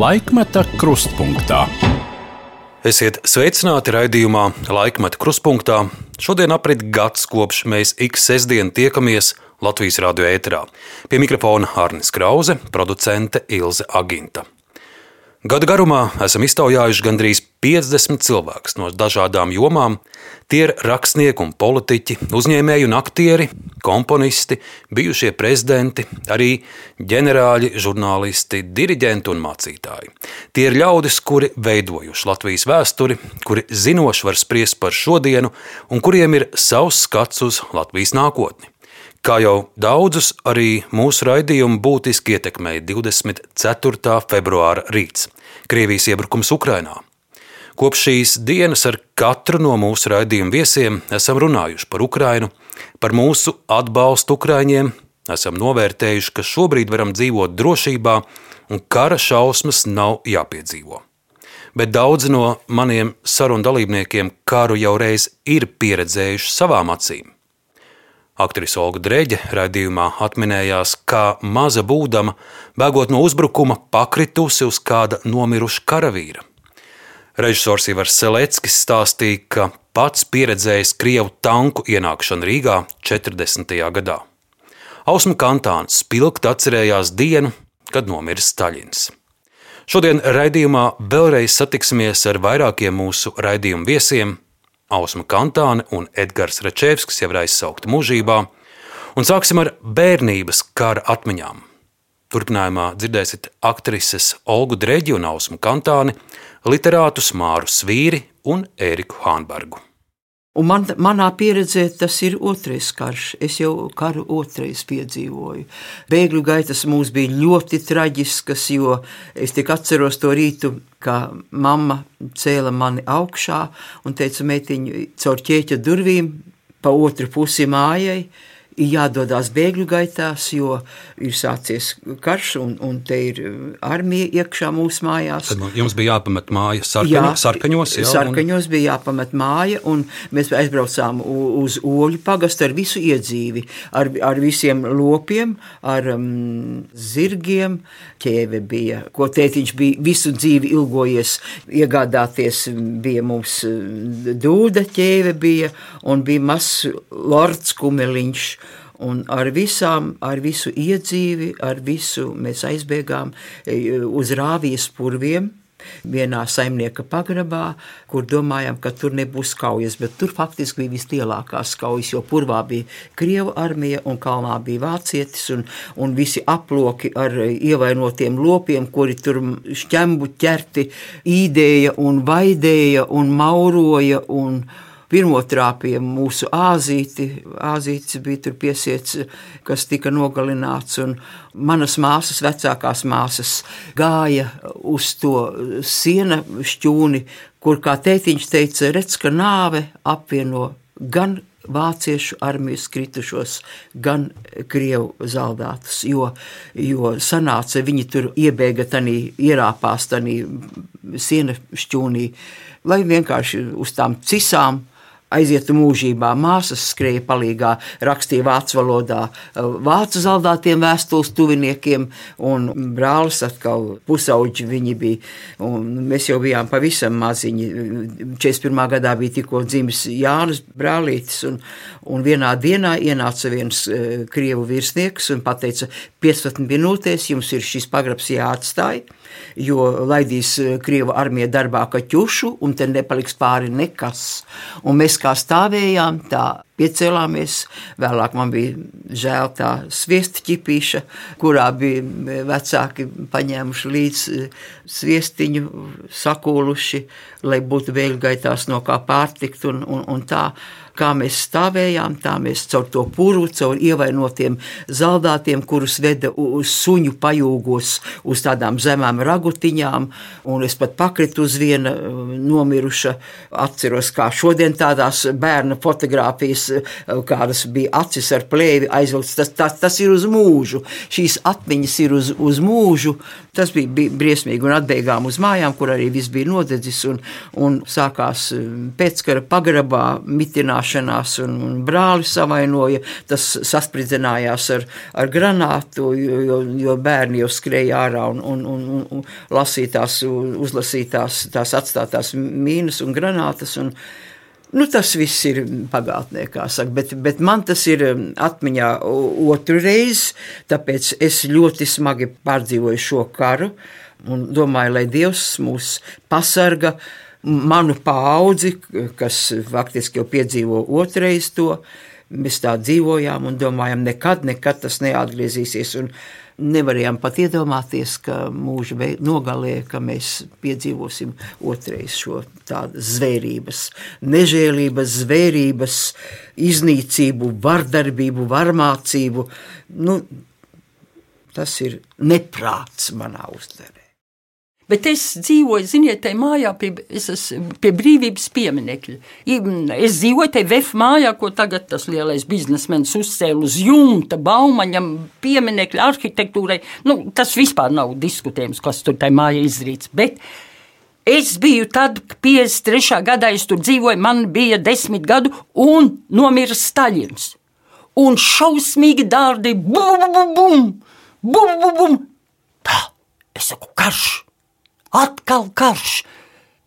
Laikmeta krustpunktā. Esiet sveicināti raidījumā Laikmeta krustpunktā. Šodien aprit gads, kopš mēs ik sestdien tiekamies Latvijas radio ēterā. Pie mikrofona Arnis Krause, producente Ilze Aginta. Gada garumā esam iztaujājuši gandrīz 50 cilvēkus no dažādām jomām. Tie ir rakstnieki un politiķi, uzņēmēji un aktieri, komponisti, bijušie prezidenti, arī ģenerāļi, žurnālisti, diriģenti un mācītāji. Tie ir ļaudis, kuri veidojuši Latvijas vēsturi, kuri zinoši var spriest par šodienu un kuriem ir savs skats uz Latvijas nākotni. Kā jau daudzus, arī mūsu raidījumu būtiski ietekmēja 24. februāra rīts - Krievijas iebrukums Ukrajinā. Kopš šīs dienas ar katru no mūsu raidījumu viesiem esam runājuši par Ukrajinu, par mūsu atbalstu Ukraiņiem, esam novērtējuši, ka šobrīd varam dzīvot drošībā un kara šausmas nav jāpiedzīvo. Bet daudzi no maniem sarunu dalībniekiem karu jau reiz ir pieredzējuši savām acīm. Aktrise Olga Dreģe raidījumā atminējās, kā maza būdama, bēgot no uzbrukuma, pakritusi uz kāda nomiruša karavīra. Režisors Ivars Seleckis stāstīja, ka pats pieredzējis Krievu tanku ienākšanu Rīgā 40. gadā. Ausma Kantāns spilgti atcerējās dienu, kad nomiris Staļins. Šodien raidījumā vēlreiz satiksimies ar vairākiem mūsu raidījumu viesiem, Ausma Kantāne un Edgars Račevskis jau ir aizsaukti mūžībā, un sāksim ar bērnības kara atmiņām. Turpinājumā dzirdēsiet aktrises Olgu Dreģi un Ausmu Kantāni, literātus Māru Svīri un Ēriku Hānbergu. Un man, manā pieredzē tas ir otrais karš. Es jau karu otrais piedzīvoju. Bēgļu gaitas mums bija ļoti traģiskas, jo es tik atceros to rītu, kā mamma cēla mani augšā un teica meitiņu caur ķēķa durvīm pa otru pusi mājai ir jādodas bēgļu gaitās, jo ir sācies karš un, un te ir armija iekšā mūsu mājās. Tad jums bija jāpamet māja sarkaņo, jā, sarkaņos. Jā, sarkaņos un... bija jāpamet māja, un mēs aizbraucām uz Oļu pagastu ar visu iedzīvi, ar, ar visiem lopiem, ar um, zirgiem. Ķēve bija, ko tētiņš bija visu dzīvi ilgojies iegādāties, bija mums dūda ķēve bija, un bija mazs lords kumeliņš, Un ar, visām, ar visu iedzīvi, ar visu mēs aizbēgām e, uz rāvijas purviem. Vienā saimnieka pagrabā, kur domājām, ka tur nebūs kaujas, bet tur faktiski bija vislielākās kaujas, jo purvā bija krievu armija un kalnā bija vācietis un, un visi aploki ar ievainotiem lopiem, kuri tur šķembu ķerti īdēja un vaidēja un mauroja un, pirmo trāpīja mūsu āzīti. Āzītis bija tur piesiets, kas tika nogalināts, un manas māsas, vecākās māsas, gāja uz to siena šķūni, kur, kā tētiņš teica, redz, ka nāve apvieno gan vāciešu armijas kritušos, gan krievu zaldātus. Jo, jo sanāca, viņi tur iebēga, tanī, ierāpās tajā siena šķūnī, lai vienkārši uz tām cisām aizietu mūžībā. Māsas skrēja palīgā, rakstīja vācu valodā, vācu zaldātiem vēstules tuviniekiem, un brālis atkal pusauģi viņi bija. Mēs jau bijām pavisam maziņi. 41. gadā bija tikko dzimis Jānis Brālītis, un, un vienā dienā ienāca viens uh, krievu virsnieks un teica, 15 minūtēs jums ir šis pagrabs jāatstāj jo laidīs eh, Krieva armija darbā kaķušu, un te nepaliks pāri nekas. Un mēs kā stāvējām, tā piecēlāmies. Vēlāk man bija žēl tā sviesta ķipīša, kurā bija eh, vecāki paņēmuši līdz eh, sviestiņu, sakūluši, lai būtu vēļgaitās no kā pārtikt un, un, un tā. Kā mēs stāvējām, tā mēs caur to puru, caur ievainotiem zaldātiem, kurus veda uz suņu pajūgos, uz tādām zemām ragutiņām, un es pat pakritu uz viena uh, nomiruša, atceros, kā šodien tādās bērna fotogrāfijas kādas bija acis ar plēvi aizvilktas. Tas, tas, tas ir uz mūžu. Šīs atmiņas ir uz, uz mūžu. Tas bija, bija briesmīgi un atbēgām uz mājām, kur arī viss bija nodedzis un, un sākās pēckara pagrabā mitināšanās un, un brāli savainoja. Tas saspridzinājās ar, ar granātu, jo, jo bērni jau skrēja ārā un, un, un, un lasītās, uzlasītās tās atstātās mīnas un granātas. Un, Nu, tas viss ir pagātnē, kā saka, bet, bet man tas ir um, atmiņā otru reizi, tāpēc es ļoti smagi pārdzīvoju šo karu un domāju, lai Dievs mūs pasarga manu paudzi, kas faktiski jau piedzīvo otrais to. Mēs tā dzīvojām un domājām, nekad, nekad tas neatgriezīsies. Un nevarējām pat iedomāties, ka mūža nogalē, ka mēs piedzīvosim otrais šo tādu zvērības, nežēlības, zvērības, iznīcību, vardarbību, varmācību. Nu, tas ir neprāts manā uztverē. Bet es dzīvoju, ziniet, tajā mājā pie, pie brīvības pieminiekļa. Es dzīvoju tajā VF mājā, ko tagad tas lielais biznesmenis uzcēla uz jumta, baumaņam, pieminiekļa arhitektūrai. Nu, tas vispār nav diskutējums, kas tur tajā mājā izdarīts. Bet es biju tad, 53. gadā, es tur dzīvoju, man bija desmit gadu, un nomira Staļins. Un šausmīgi dārdi, bum, bum, bum, bum, bum, bum. Tā, es saku, karš! Atkal karš!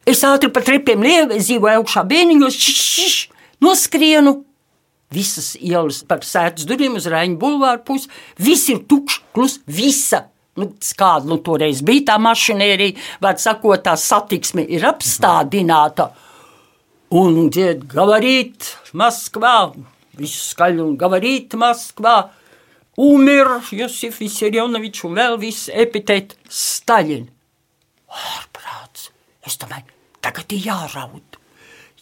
Es ātri pa trepiem lievu, dzīvoju augšā bēniņos, šš, noskrienu. Visas ielas par sēdes durvīm uz Raņa bulvāru pusi, viss ir tukšs, klus, visa. Nu, kāda nu, toreiz bija tā mašinērija, var sakot, tā satiksme ir apstādināta. Un dzied, gavarīt, Maskvā, viss skaļi un gavarīt, Maskvā. Umir Josif Visarjonovičs un vēl viss epitēt Staļin ārprāts. Es domāju, tagad ir jāraud.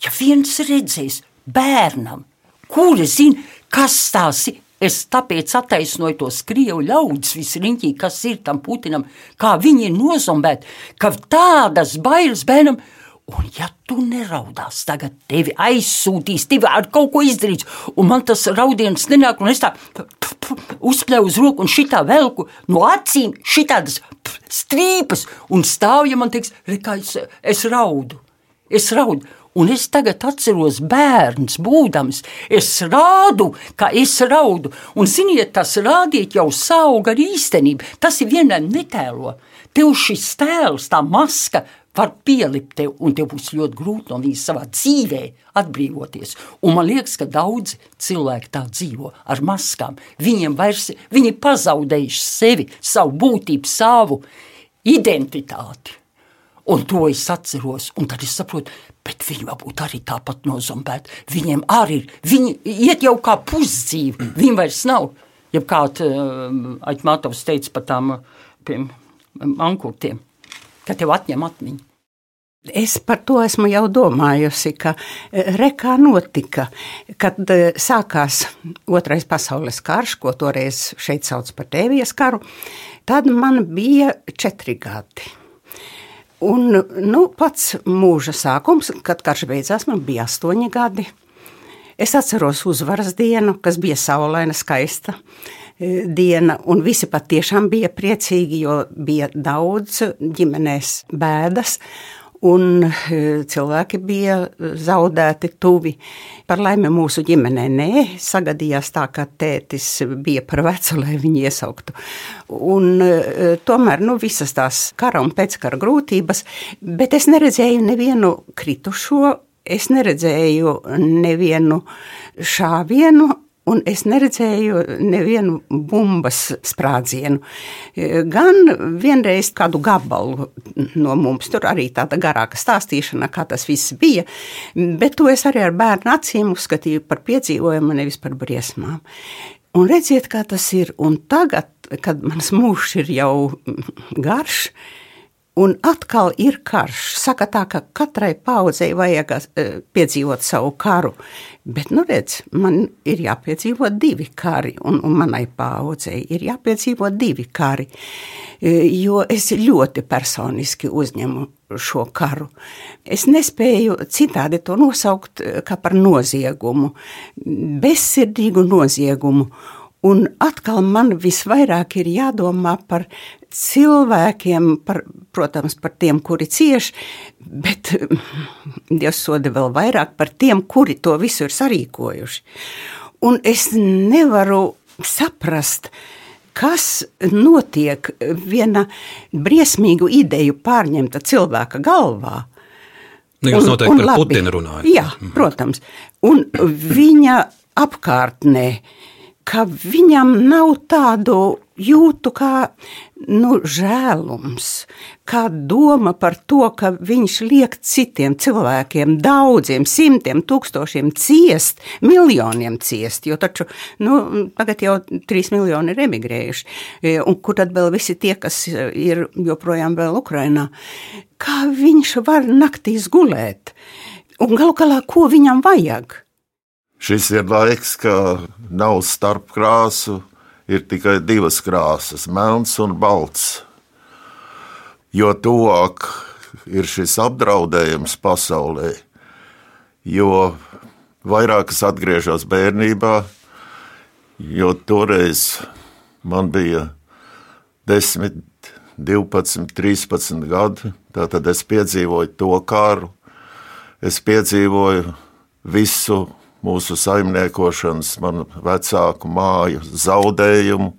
Ja viens redzēs bērnam, kuri zina, kas tās ir, es tāpēc attaisnoju tos krievu ļaudis visriņķī, kas ir tam Putinam, kā viņi ir nozombēti, ka tādas bailes bērnam, Un, ja tu neraudās, tagad tevi aizsūtīs, tevi ar kaut ko izdarīs, un man tas raudiens nenāk, un es tā uzspļauju uz roku, un šitā velku no acīm šitādas strīpas, un stāvja man teiks, kā es, es raudu, es raudu. Un es tagad atceros bērns, būdams, es rādu, ka es raudu. Un, ziniet, tas rādīt jau sauga ar īstenību. Tas ir vienam netēlo. Tev šis tēls, tā maska var pielikt tev, un tev būs ļoti grūti no viņas savā dzīvē atbrīvoties. Un man liekas, ka daudzi cilvēki tā dzīvo ar maskām. Viņiem vairs viņi pazaudējuši sevi, savu būtību, savu identitāti. Un to es atceros, un tad es saprotu, bet viņi varbūt arī tāpat nozombēti. Viņiem arī ir, viņi iet jau kā pusdzīvi, viņi vairs nav. Ja kāds uh, Aitmātovs teica par tām uh, mankūtiem ka tev atņem atmiņu. Es par to esmu jau domājusi, ka eh, rekā notika, kad eh, sākās Otrais pasaules karš, ko toreiz šeit sauc par Tēvijas karu. Tad man bija četri gadi. Un nu, pats mūža sākums, kad karš beidzās, man bija astoņi gadi. Es atceros uzvaras dienu, kas bija saulaina, skaista. E, diena, un visi patiešām bija priecīgi, jo bija daudz ģimenēs bēdas. Un e, cilvēki bija zaudēti tuvi. Par laimi mūsu ģimenē nē, sagadījās tā, ka tētis bija par vecu, lai viņu iesauktu. Un, e, tomēr nu, visas tās kara un pēckara grūtības, bet es neredzēju nevienu kritušo, es neredzēju nevienu šāvienu, un es neredzēju nevienu bumbas sprādzienu. Gan vienreiz kādu gabalu no mums, tur arī tāda garāka stāstīšana, kā tas viss bija, bet to es arī ar bērnu acīm uzskatīju par piedzīvojumu, nevis par briesmām. Un redziet, kā tas ir. Un tagad, kad mans mūžs ir jau garš, Un atkal ir karš. Saka tā, ka katrai paudzei vajag uh, piedzīvot savu karu. Bet, nu, redz, man ir jāpiedzīvo divi kari, un, un manai paudzei ir jāpiedzīvo divi kari. Uh, jo es ļoti personiski uzņemu šo karu. Es nespēju citādi to nosaukt kā par noziegumu, bezsirdīgu noziegumu. Un atkal man visvairāk ir jādomā par cilvēkiem, par, protams, par tiem, kuri cieš, bet Dievs soda vēl vairāk par tiem, kuri to visu ir sarīkojuši. Un es nevaru saprast, kas notiek viena briesmīgu ideju pārņemta cilvēka galvā. Nu, jūs noteikti un, un par labi, Putinu runājat. Jā, mhm. protams. Un viņa apkārtnē ka viņam nav tādu jūtu kā nu, žēlums, kā doma par to, ka viņš liek citiem cilvēkiem, daudziem, simtiem, tūkstošiem ciest, miljoniem ciest. Jo taču nu, tagad jau trīs miljoni ir emigrējuši, e, un kur tad vēl visi tie, kas ir joprojām vēl Ukrainā? Kā viņš var naktīs gulēt? Un galu galā, ko viņam vajag? Šis ir laiks, ka nav starp krāsu, ir tikai divas krāsas, melns un balts. Jo tuvāk ir šis apdraudējums pasaulē, jo vairāk es atgriežos bērnībā, jo toreiz man bija 10, 12, 13 gadi. Tad es piedzīvoju to karu, es piedzīvoju visu mūsu saimniekošanas, manu vecāku māju zaudējumu.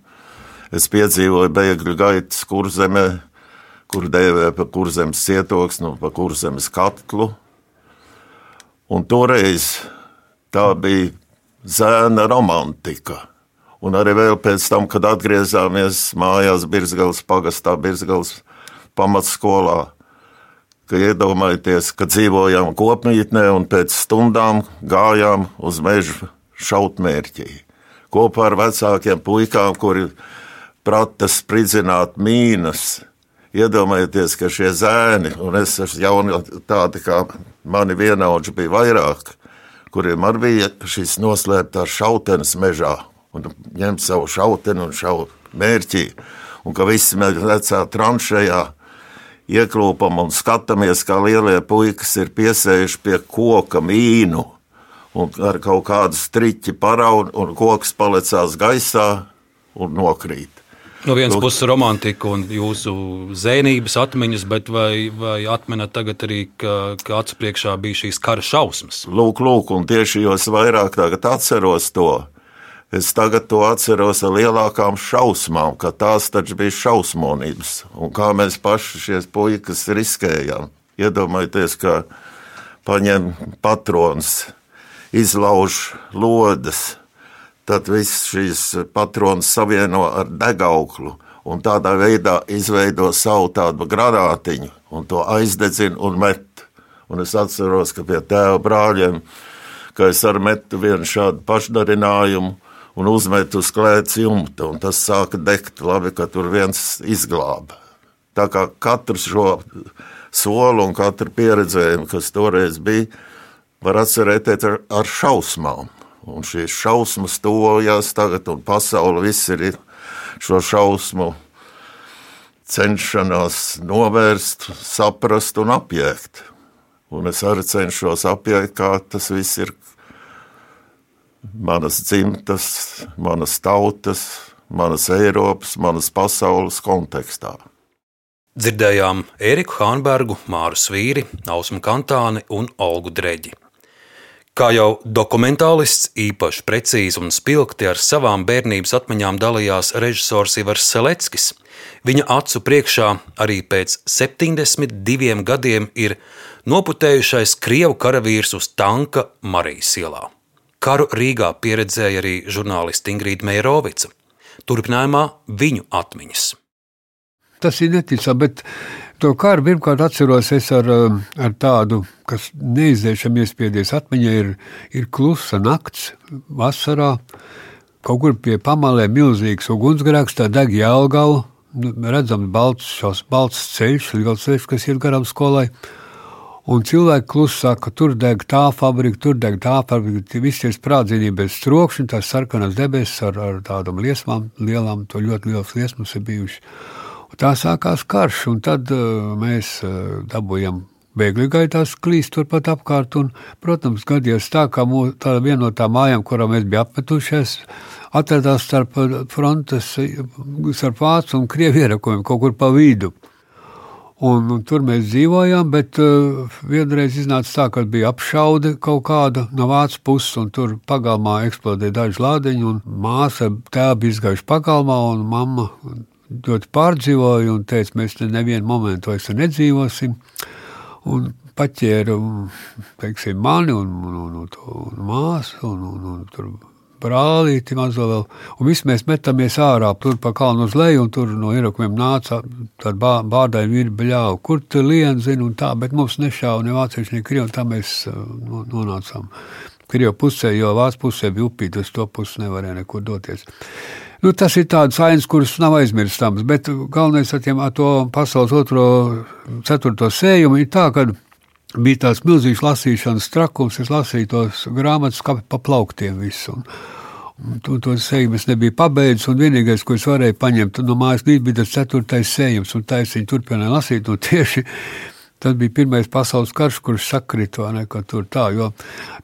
Es piedzīvoju bēgļu gaitas kurzemē, kur dēvē par kurzemes cietoksni un par kurzemes katlu. Un toreiz tā bija zēna romantika. Un arī vēl pēc tam, kad atgriezāmies mājās Birzgals pagastā, Birzgals pamatskolā, iedomājieties, ka dzīvojām kopmītnē un pēc stundām gājām uz mežu šautmērķī. Kopā ar vecākiem puikām, kuri prata spridzināt mīnas. Iedomājieties, ka šie zēni, un es esmu jauni, tādi kā mani vienaudži bija vairāk, kuriem arī bija šis noslēptās šautenes mežā, un ņemt savu šauteni un šaut mērķī, un ka visi mēs vecā tranšējā ieklūpam un skatāmies, kā lielie puikas ir piesējuši pie koka mīnu un ar kaut kādu striķi paraunu, un koks palicās gaisā un nokrīt. No vienas puses, romantika un jūsu zēnības atmiņas, bet vai, vai atmenat tagad arī, ka, ka acu priekšā bija šīs kara šausmas? Lūk, lūk, un tieši jūs vairāk tagad atceros to. Es tagad to atceros ar lielākām šausmām, ka tās taču bija šausmonības. Un kā mēs paši šie puikas riskējām. Iedomājieties, ka paņem patrons, izlauž lodes, tad viss šīs patronas savieno ar degauklu un tādā veidā izveido savu tādu granātiņu un to aizdedzina un met. Un es atceros, ka pie tēva brāļiem, ka es arī metu vienu šādu pašdarinājumu, un uzmet uz klēts jumta, un tas sāka degt. Labi, ka tur viens izglāba. Tā kā katru šo soli un katru pieredzējumu, kas toreiz bija, var atcerēties ar, ar šausmām. Un šīs šausmas tuvojas tagad, un pasaule viss ir šo šausmu cenšanās novērst, saprast un apiekt. Un es arī cenšos apiekt, kā tas viss ir manas dzimtas, manas tautas, manas Eiropas, manas pasaules kontekstā. Dzirdējām Eriku Hānbergu, Māru Svīri, Ausmu Kantāni un Olgu Dreģi. Kā jau dokumentālists īpaši precīzi un spilgti ar savām bērnības atmiņām dalījās režisors Ivars Seleckis, viņa acu priekšā arī pēc 72 gadiem ir noputējušais Krievu karavīrs uz tanka Marijas ielā. Karu Rīgā pieredzēja arī žurnāliste Ingrīda Meirovica. Turpinājumā viņu atmiņas. Tas ir neticami, bet to karu pirmkārt atceros es ar, um, ar tādu, kas neizdzēšami iespiedies atmiņā, ir, ir klusa nakts vasarā. Kaut kur pie pamalē milzīgs ugunsgrēks, tā deg Jālgava, nu, redzams balts, šos, balts ceļš, liels ceļš, kas iet garām skolai. Un cilvēki klusi saka, tur deg tā fabrika, tur deg tā fabrika. Visi tie sprādzieni bez trokšņa, tās sarkanas debesis ar, ar tādām liesmām, lielām, to ļoti liels liesmas ir bijušas. Un tā sākās karš, un tad uh, mēs uh, dabūjām bēgļu gaitās klīst turpat apkārt. Un, protams, gadījās tā, ka mūs, tā viena no tām mājām, kurā mēs bijām apmetušies, atradās starp frontes, starp Vācu un Krievu ierakumiem kaut kur pa vidu. Un, un tur mēs dzīvojām, bet uh, vienreiz iznāca tā, ka bija apšaude kaut kāda no vācu puses, un tur pagalmā eksplodēja daži lādiņi, un māsa tēva izgājuši pagalmā, un mamma ļoti pārdzīvoja un teica, mēs te nevienu momentu vairs nedzīvosim. Un paķēra teiksim, mani un, un, un, un, un māsu un, un, un, un brālīti mazo vēl. Un visi mēs metāmies ārā, tur pa kalnu uz leju, un tur no ierakumiem nāca tādi bārdaini vīri bļāvu. Kur tu lien, zini, un tā, bet mums nešāva ne vācieši, ne krievi, un tā mēs uh, nonācām. Krievu pusē, jo vācu pusē bija upīt, uz to pusi nevarēja nekur doties. Nu, tas ir tāds ainas, kuras nav aizmirstams, bet galvenais ar, tiem, ar to pasaules otro, ceturto sējumu ir tā, ka bija tāds milzīgs lasīšanas trakums. Es lasīju tos grāmatas kā pa plauktiem visu. Un, un to, sējumu es nebiju pabeidzis, un vienīgais, ko es varēju paņemt no mājas bija tas ceturtais sējums, un tā es viņu turpināju lasīt. Tieši tas bija pirmais pasaules karš, kurš sakrita, vai ne, ka tur tā, jo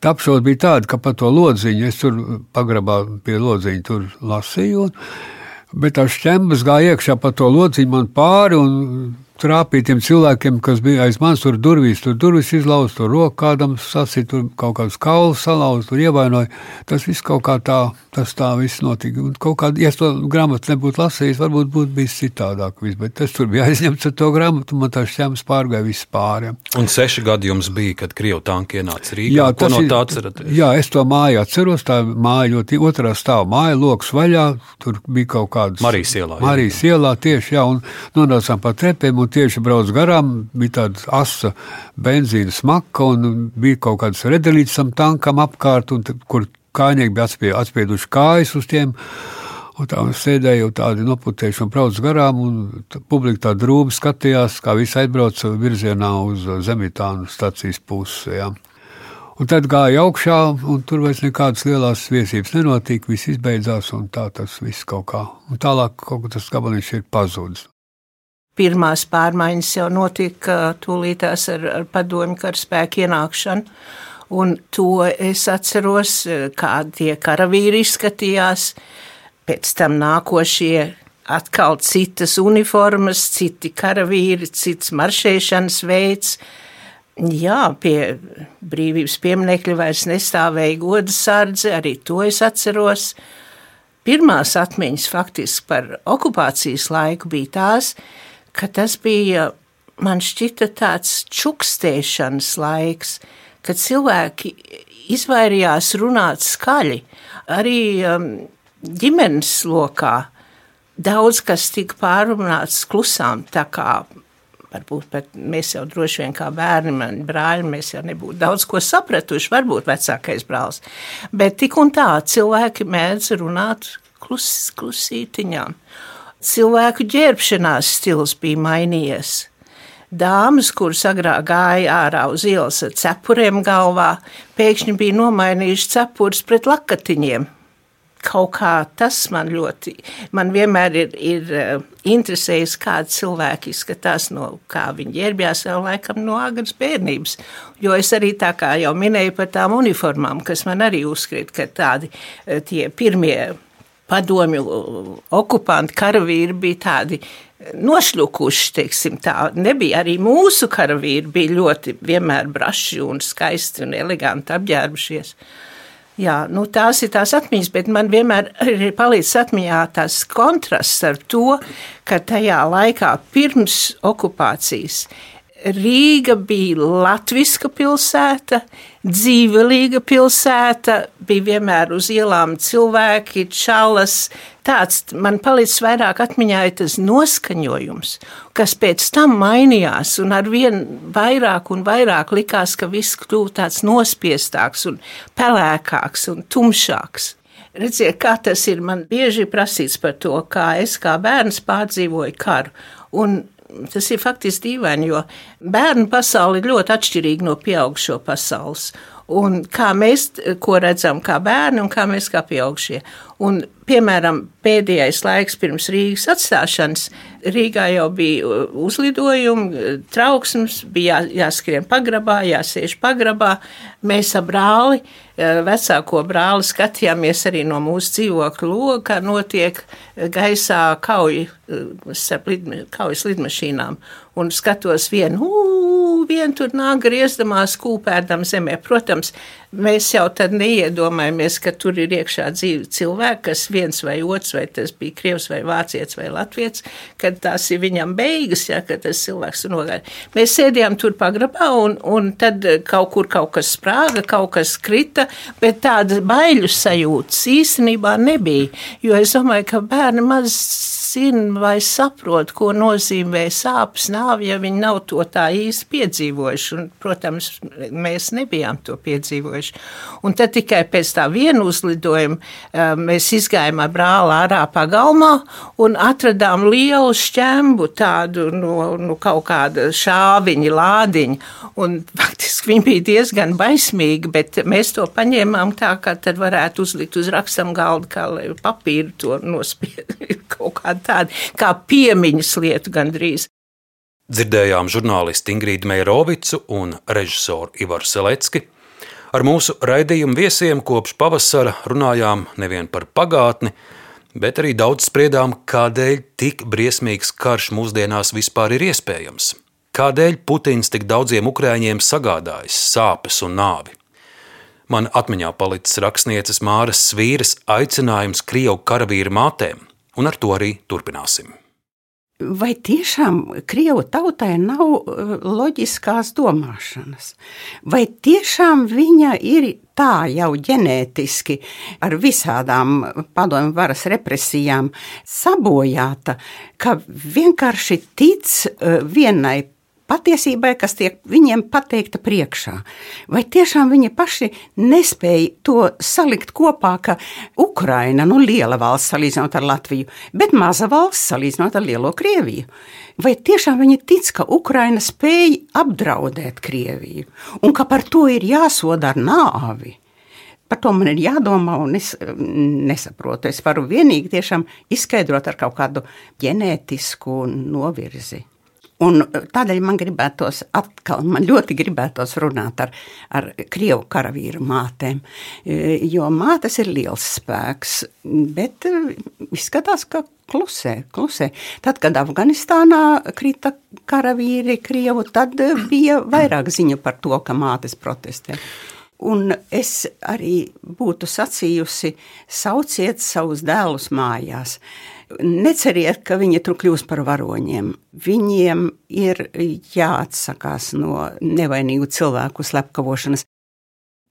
apšauda bija tāda, ka pa to lodziņu, es tur pagrabā pie lodziņa tur lasīju, un, bet tā šķembas gāja iekšā pa to lodziņu man pāri, un trāpītiem cilvēkiem, kas bija aiz manis, tur durvīs, tur durvis izlauzt, tur roku kādam sasīt, tur kaut kāds kauls salauzt, tur ievainoja. Tas viss kaut kā tā, tas tā viss notika. Un kaut kā, ja es to grāmatu nebūtu lasījis, varbūt būtu bijis citādāk viss, bet es tur biju aizņemts ar to grāmatu, man tā šķēmas pārgāja viss pāri. Un seši gadi jums bija, kad Krievu tanki ienāca Rīgā. Jā, Ko no tā atceraties? Jā, es to māju atceros, tā māja ļoti otrā stāva māja, loks vaļā, tur bija kaut kādas. Marijas ielā. Marijas ielā tieši, jā, un nonācām pa trepēm, un un tieši braucu garām, bija tāda asa benzīna smaka, un bija kaut kāds redelīts tam tankam apkārt, un, kur kājnieki bija atspie, atspieduši kājas uz tiem. Un tā sēdēja tādi noputējuši un brauc garām, un publika tā drūmi skatījās, kā visi aizbrauca virzienā uz Zemitānu stacijas pusi. Ja. Un tad gāja augšā, un tur vairs nekādas lielas viesības nenotika. Viss izbeidzās, un tā tas viss kaut kā. Un tālāk kaut kas tas gabaliņš ir pazudis pirmās pārmaiņas jau notika tūlītās ar, ar padomju karaspēku ienākšanu. Un to es atceros, kā tie karavīri izskatījās. Pēc tam nākošie atkal citas uniformas, citi karavīri, cits maršēšanas veids. Jā, pie brīvības pieminekļa vairs nestāvēja goda sardze, arī to es atceros. Pirmās atmiņas faktiski par okupācijas laiku bija tās, ka tas bija man šķita tāds čukstēšanas laiks, kad cilvēki izvairījās runāt skaļi. Arī um, ģimenes lokā daudz kas tika pārunāts klusām, tā kā varbūt pat mēs jau droši vien kā bērni, mani brāļi, mēs jau nebūtu daudz ko sapratuši, varbūt vecākais brālis. Bet tik un tā cilvēki mēdz runāt klus, klusītiņām cilvēku ģērbšanās stils bija mainījies. Dāmas, kuras agrāk gāja ārā uz ielas ar cepuriem galvā, pēkšņi bija nomainījušas cepures pret lakatiņiem. Kaut kā tas man ļoti, man vienmēr ir, ir uh, interesējis, kādi cilvēki izskatās no, kā viņi ģērbjās jau laikam no agras bērnības. Jo es arī tā kā jau minēju par tām uniformām, kas man arī uzskrīt, ka tādi uh, tie pirmie padomju okupanti, karavīri bija tādi nošļukuši, teiksim tā. Nebija arī mūsu karavīri, bija ļoti vienmēr braši un skaisti un eleganti apģērbušies. Jā, nu tās ir tās atmiņas, bet man vienmēr ir palicis atmiņā tas kontrasts ar to, ka tajā laikā pirms okupācijas Rīga bija latviska pilsēta, dzīvelīga pilsēta, bija vienmēr uz ielām cilvēki, čalas. Tāds man palicis vairāk atmiņā tas noskaņojums, kas pēc tam mainījās, un ar vien vairāk un vairāk likās, ka viss kļūst tāds nospiestāks un pelēkāks un tumšāks. Redziet, kā tas ir. Man bieži prasīts par to, kā es kā bērns pārdzīvoju karu. Un tas ir faktiski dīvaini, jo bērnu pasaule ir ļoti atšķirīga no pieaugušo pasaules. Un kā mēs ko redzam, kā bērni un kā mēs kā pieaugušie. Un, piemēram, pēdējais laiks pirms Rīgas atstāšanas, Rīgā jau bija uzlidojumi, trauksmes, bija jā, jāskrien pagrabā, jāsēž pagrabā. Mēs ar brāli, vecāko brāli, skatījāmies arī no mūsu dzīvokļa loga, kā notiek gaisā kauja, kaujas lidmašīnām. Un skatos vienu, uu, vienu tur nāk griezdamās kūpēdam zemē. Protams, mēs jau tad neiedomājamies, ka tur ir iekšā dzīve cilvēki, kas viens vai otrs, vai tas bija krievs vai vācietis vai latviets, kad tās ir viņam beigas, ja, kad tas cilvēks tur nogāja. Mēs sēdījām tur pagrabā un, un tad kaut kur kaut kas sprāga, kaut kas krita, bet tāda baiļu sajūtas īstenībā nebija, jo es domāju, ka bērni maz zina vai saprot, ko nozīmē sāpes nāvi, ja viņi nav to tā īsti piedzīvojuši. Un, protams, mēs nebijām to piedzīvojuši. Un tad tikai pēc tā viena uzlidojuma eh, mēs izgājām ar brāli ārā pagalmā un atradām lielu šķembu tādu no, no kaut kāda šāviņa lādiņa. Un faktiski viņi bija diezgan baismīgi, bet mēs to paņēmām tā, ka tad varētu uzlikt uz rakstam galda, kā lai papīru to nospied kaut kādu tādu kā piemiņas lietu gandrīz. Dzirdējām žurnālistu Ingrīdu Meirovicu un režisoru Ivaru Selecki. Ar mūsu raidījumu viesiem kopš pavasara runājām nevien par pagātni, bet arī daudz spriedām, kādēļ tik briesmīgs karš mūsdienās vispār ir iespējams. Kādēļ Putins tik daudziem ukrāņiem sagādājis sāpes un nāvi? Man atmiņā palicis rakstnieces Māras Svīras aicinājums Krievu karavīru mātēm, un ar to arī turpināsim. Vai tiešām Krievu tautai nav uh, loģiskās domāšanas? Vai tiešām viņa ir tā jau ģenētiski ar visādām padomju varas represijām sabojāta, ka vienkārši tic uh, vienai patiesībai, kas tiek viņiem pateikta priekšā. Vai tiešām viņi paši nespēja to salikt kopā, ka Ukraina, nu liela valsts salīdzinot ar Latviju, bet maza valsts salīdzinot ar lielo Krieviju? Vai tiešām viņi tic, ka Ukraina spēj apdraudēt Krieviju un ka par to ir jāsoda ar nāvi? Par to man ir jādomā, un es nesaprotu. Es varu vienīgi izskaidrot ar kaut kādu ģenētisku novirzi. Un tādēļ man gribētos atkal, man ļoti gribētos runāt ar, ar krievu karavīru mātēm, jo mātes ir liels spēks, bet izskatās, ka klusē, klusē. Tad, kad Afganistānā krita karavīri krievu, tad bija vairāk ziņu par to, ka mātes protestē. Un es arī būtu sacījusi, sauciet savus dēlus mājās. Neceriet, ka viņi tur kļūs par varoņiem. Viņiem ir jāatsakās no nevainīgu cilvēku slepkavošanas.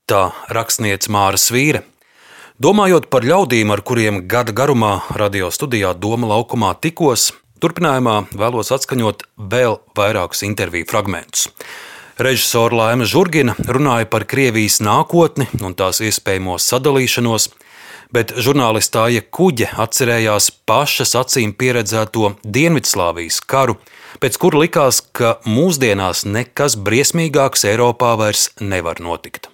Tā rakstniece Māra Svīra. Domājot par ļaudīm, ar kuriem gada garumā radio studijā Doma laukumā tikos, turpinājumā vēlos atskaņot vēl vairākus interviju fragmentus. Režisora Laima Zurgina runāja par Krievijas nākotni un tās iespējamo sadalīšanos, bet žurnālistāja Kuģe atcerējās pašas acīm pieredzēto Dienvidslāvijas karu, pēc kura likās, ka mūsdienās nekas briesmīgāks Eiropā vairs nevar notikt.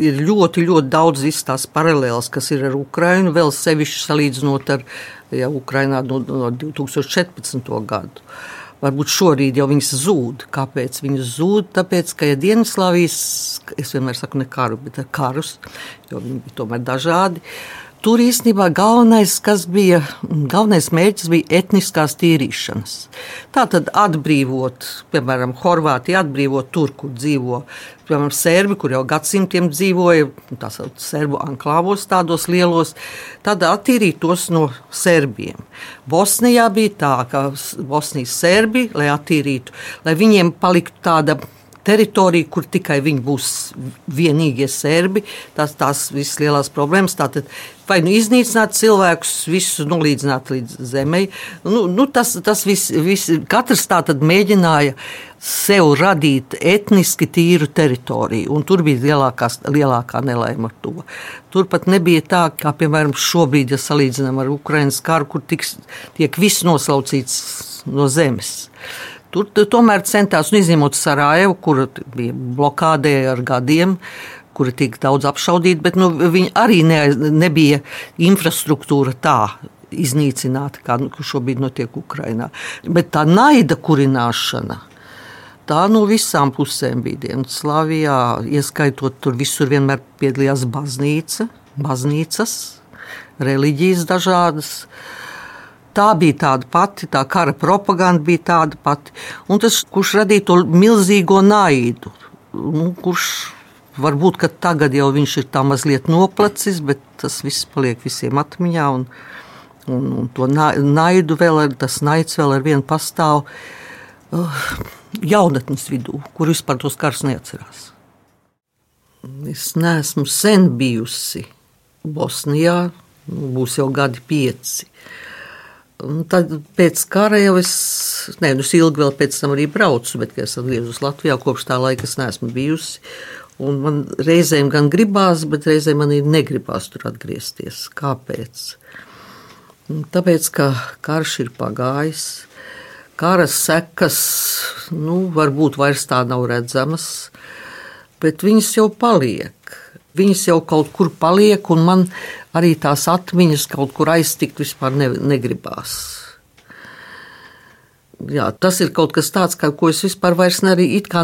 Ir ļoti, ļoti daudz tās paralēlas, kas ir ar Ukrajinu, vēl sevišķi salīdzinot ar ja, Ukrajinā no, no 2014. gadu. Varbūt šorīt jau viņas zūd. Kāpēc viņas zūd? Tāpēc, ka ja Dienvidslāvijas, es vienmēr saku ne karu, bet karus, jo viņi bija tomēr dažādi. Tur īstenībā galvenais, kas bija, galvenais mērķis bija etniskās tīrīšanas. Tā tad atbrīvot, piemēram, Horvātiju, atbrīvot tur, kur dzīvo piemēram, serbi, kur jau gadsimtiem dzīvoja, tā saucamā serbu anklāvos, tādos lielos, tad attīrīt tos no serbiem. Bosnijā bija tā, ka Bosnijas serbi, lai attīrītu, lai viņiem paliktu tāda teritorija, kur tikai viņi būs vienīgie serbi. Tās, tās visas lielās problēmas. Tātad, vai nu iznīcināt cilvēkus, visus nolīdzināt līdz zemei. Nu, nu, tas tas viss, vis, katrs tātad mēģināja sev radīt etniski tīru teritoriju, un tur bija lielākā, lielākā nelaime ar to. Turpat nebija tā, kā piemēram šobrīd, ja salīdzinām ar Ukraiņas karu, kur tiks, tiek viss noslaucīts no zemes. Tur tomēr centās, nu, izņemot Sarajevu, kur bija blokādē ar gadiem, kuri tika daudz apšaudīti, bet nu, viņi arī ne, nebija infrastruktūra tā iznīcināta, kā nu, šobrīd notiek Ukrajinā. Bet tā naida kurināšana. Tā no visām pusēm bija Dienvidslāvijā, ieskaitot tur visur vienmēr piedalījās baznīca, baznīcas, reliģijas dažādas. Uh, Tā bija tāda pati, tā kara propaganda bija tāda pati. Un tas, kurš radīja to milzīgo naidu, nu, kurš varbūt tagad jau viņš ir tā mazliet noplacis, bet tas viss paliek visiem atmiņā. Un, un, un to naidu vēl, ar, tas naids vēl ar vienu pastāv uh, jaunatnes vidū, kur vispār tos karus neatcerās. Es neesmu sen bijusi Bosnijā, būs jau gadi pieci. Un tad pēc kara jau es, ne, nu, es ilgi vēl pēc tam arī braucu, bet es atgriežos Latvijā, kopš tā laika es neesmu bijusi. Un man reizēm gan gribās, bet reizēm man ir negribās tur atgriezties. Kāpēc? Tāpēc, ka karš ir pagājis, kara sekas, nu, varbūt vairs tā nav redzamas, bet viņas jau paliek. Viņas jau kaut kur paliek, un man arī tās atmiņas kaut kur aiztikt vispār ne, negribās. Jā, tas ir kaut kas tāds, kā, ko es vispār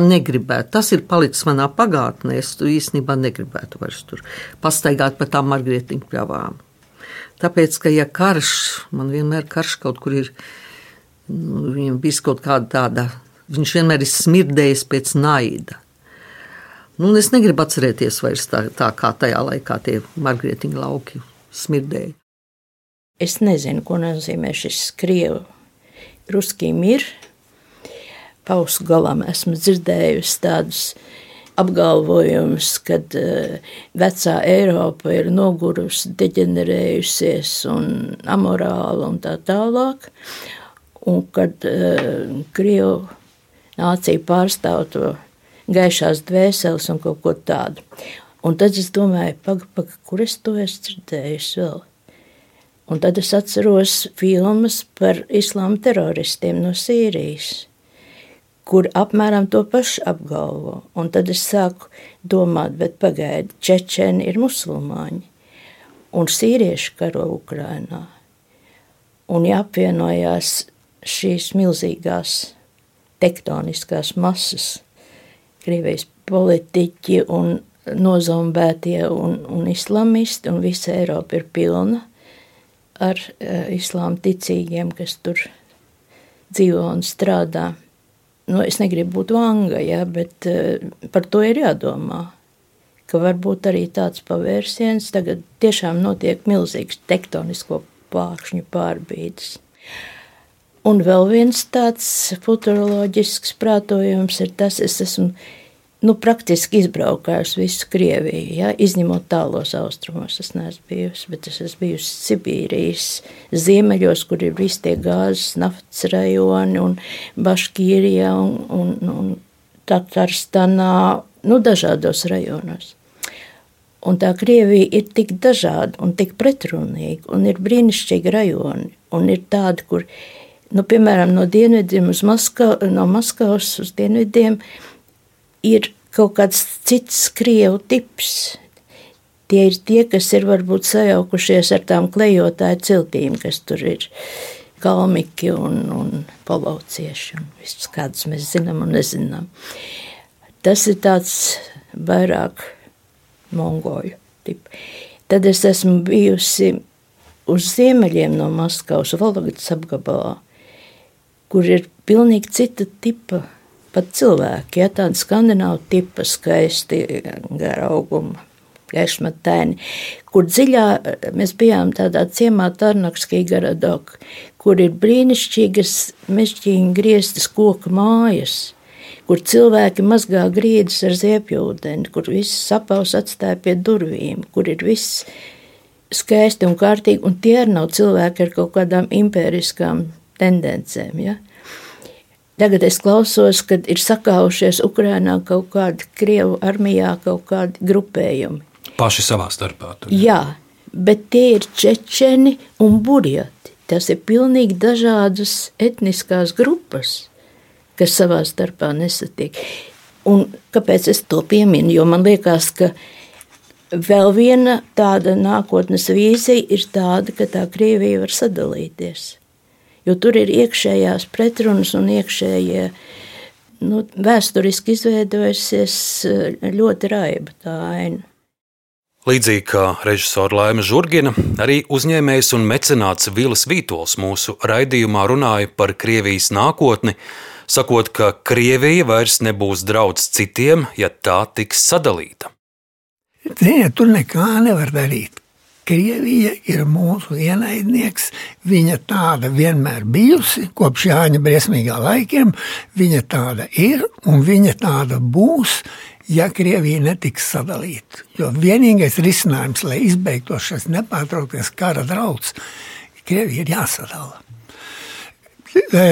negribētu. Tas ir palicis manā pagātnē. Es īstenībā negribētu vairs tur pastaigāt pa tām margrietiņu pļavām. Tāpēc, ka ja karš, man vienmēr karš kaut kur ir, nu, viņam bijis kaut kāda tāda, viņš vienmēr ir smirdējis pēc naida. Nu, es negribu atcerēties vairs tā, tā kā tajā laikā tie margrietiņa lauki smirdēja. Es nezinu, ko nozīmē šis krievu ruskī mir. Pausu galam esmu dzirdējusi tādus apgalvojumus, ka uh, vecā Eiropa ir nogurusi, deģenerējusies un amorāla un tā tālāk. Un kad uh, Krievu nācija pārstāv to gaišās dvēseles un kaut ko tādu. Un tad es domāju, paga, paga, kur es to esmu dzirdējis vēl. Un tad es atceros filmas par islāma teroristiem no Sīrijas, kur apmēram to pašu apgalvo. Un tad es sāku domāt, bet pagaidi, čečeni ir musulmaņi, un sīrieši karo Ukrainā. Un jāapvienojās šīs milzīgās tektoniskās masas, Krievijas politiķi un nozombētie un, un islamisti, un visa Eiropa ir pilna ar uh, islāma ticīgiem, kas tur dzīvo un strādā. Nu, es negribu būt vanga, ja, bet uh, par to ir jādomā. Ka varbūt arī tāds pavērsiens tagad tiešām notiek milzīgs tektonisko plākšņu pārbīdes. Un vēl viens tāds futuroloģisks prātojums ir tas, es esmu nu, praktiski izbraukājusi visu Krieviju, ja, izņemot tālos austrumos. Es neesmu bijusi, bet es esmu bijusi Sibīrijas ziemeļos, kur ir visi tie gāzes, naftas rajoni un Baškīrijā un, un, un Tatarstanā, nu, dažādos rajonos. Un tā Krievija ir tik dažāda un tik pretrunīga, un ir brīnišķīgi rajoni, un ir tādi, kur nu, piemēram, no dienvidiem uz Maskavu, no Maskavas uz dienvidiem ir kaut kāds cits krievu tips. Tie ir tie, kas ir varbūt sajaukušies ar tām klejotāju ciltīm, kas tur ir. Kalmiki un, un pavalcieši un viss, kādus mēs zinām un nezinām. Tas ir tāds vairāk mongoļu tips. Tad es esmu bijusi uz ziemeļiem no Maskavas, Vologdas apgabalā, kur ir pilnīgi cita tipa pat cilvēki, ja tādi skandināvu tipa skaisti, gara auguma, gaišmataini, kur dziļā mēs bijām tādā ciemā Tarnakskī garadok, kur ir brīnišķīgas mežģīņa griestas koka mājas, kur cilvēki mazgā grīdas ar ziepjūdeni, kur viss sapaus atstāja pie durvīm, kur ir viss skaisti un kārtīgi, un tie arī nav cilvēki ar kaut kādām impēriskām tendencēm. Ja? Tagad es klausos, kad ir sakaušies Ukrainā kaut kādi Krievu armijā, kaut kādi grupējumi. Paši savā starpā. Tur. Jā, bet tie ir čečeni un burjati. Tas ir pilnīgi dažādas etniskās grupas, kas savā starpā nesatiek. Un kāpēc es to pieminu? Jo man liekas, ka vēl viena tāda nākotnes vīzija ir tāda, ka tā Krievija var sadalīties jo tur ir iekšējās pretrunas un iekšējie. Nu, vēsturiski izveidojusies eh, ļoti raiba tā aina. Līdzīgi kā režisora Laima Zurgina, arī uzņēmējs un mecenāts Vils Vītols mūsu raidījumā runāja par Krievijas nākotni, sakot, ka Krievija vairs nebūs draudz citiem, ja tā tiks sadalīta. Ziniet, tur nekā nevar darīt. Krievija ir mūsu ienaidnieks. Viņa tāda vienmēr bijusi, kopš Jāņa briesmīgā laikiem. Viņa tāda ir un viņa tāda būs, ja Krievija netiks sadalīta. Jo vienīgais risinājums, lai izbeigtos šis nepārtrauktais kara drauds, Krievija ir jāsadala.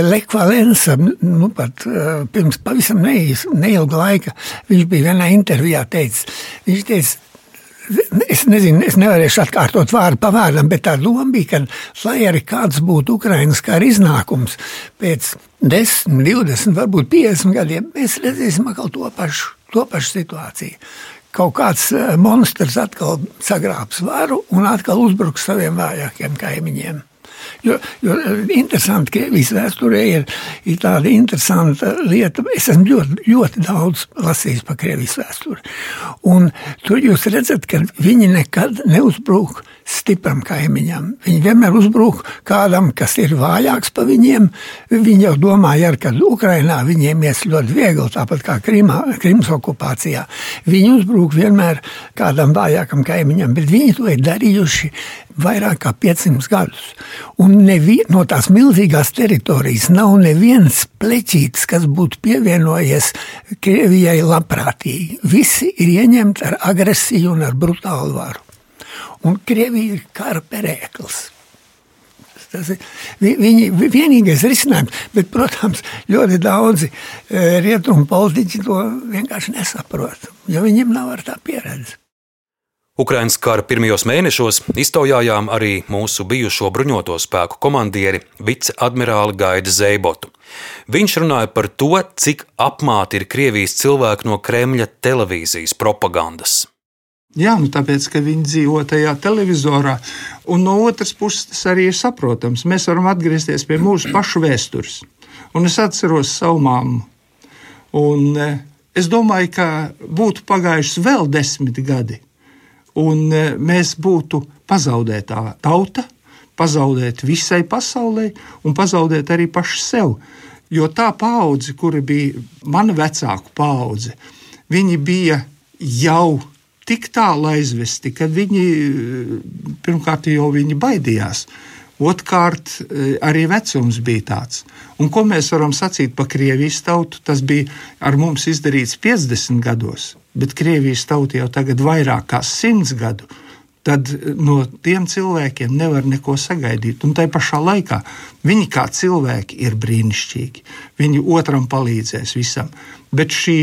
Lekvalēns, nu pat eh, pirms pavisam neilga laika, viņš bija vienā intervijā teicis, viņš teica, Es nezinu, es nevarēšu atkārtot vārdu pa vārdam, bet tā doma bija, ka lai arī kāds būtu Ukrainas kara iznākums pēc 10, 20, varbūt 50 gadiem, mēs redzēsim atkal to pašu, to pašu situāciju. Kaut kāds eh, monstrs atkal sagrābs varu un atkal uzbruks saviem vājākiem kaimiņiem. Jo, jo interesanti, ka Krievijas vēsturē ir, ir tāda interesanta lieta. Es esmu ļoti, ļoti daudz lasījis par Krievijas vēsturi. Un tur jūs redzat, ka viņi nekad neuzbrūk stipram kaimiņam. Viņi vienmēr uzbrūk kādam, kas ir vājāks par viņiem. Viņi jau domāja, ka Ukrainā viņiem ies ļoti viegli, tāpat kā Krimā, Krimas okupācijā. Viņi uzbrūk vienmēr kādam vājākam kaimiņam, bet viņi to ir darījuši vairāk kā 500 gadus. Un nevi, no tās milzīgās teritorijas nav neviens pleķītis, kas būtu pievienojies Krievijai labprātīgi. Visi ir ieņemti ar agresiju un ar brutālu varu. Un Krievija ir kara perēklis. Tas ir viņi, vienīgais risinājums, bet, protams, ļoti daudzi e, rietumu politiķi to vienkārši nesaprot, jo viņiem nav ar tā pieredze. Ukraiņas kara pirmajos mēnešos iztaujājām arī mūsu bijušo bruņoto spēku komandieri viceadmirāli Gaida Zeibotu. Viņš runāja par to, cik apmāti ir Krievijas cilvēki no Kremļa televīzijas propagandas. Jā, nu tāpēc, ka viņi dzīvo tajā televizorā. Un no otras puses, tas arī ir saprotams. Mēs varam atgriezties pie mūsu pašu vēstures. Un es atceros savu māmu. Un eh, es domāju, ka būtu pagājuši vēl desmit gadi, un e, mēs būtu pazaudētā tauta, pazaudēt visai pasaulē un pazaudēt arī paši sev. Jo tā paudze, kura bija mana vecāku paudze, viņi bija jau tik tālu aizvesti, ka viņi pirmkārt jau viņi baidījās. Otrkārt, e, arī vecums bija tāds. Un ko mēs varam sacīt par Krievijas tautu? Tas bija ar mums izdarīts 50 gados bet Krievijas tauta jau tagad vairāk kā simts gadu. Tad no tiem cilvēkiem nevar neko sagaidīt. Un tai pašā laikā viņi kā cilvēki ir brīnišķīgi. Viņi otram palīdzēs visam. Bet šī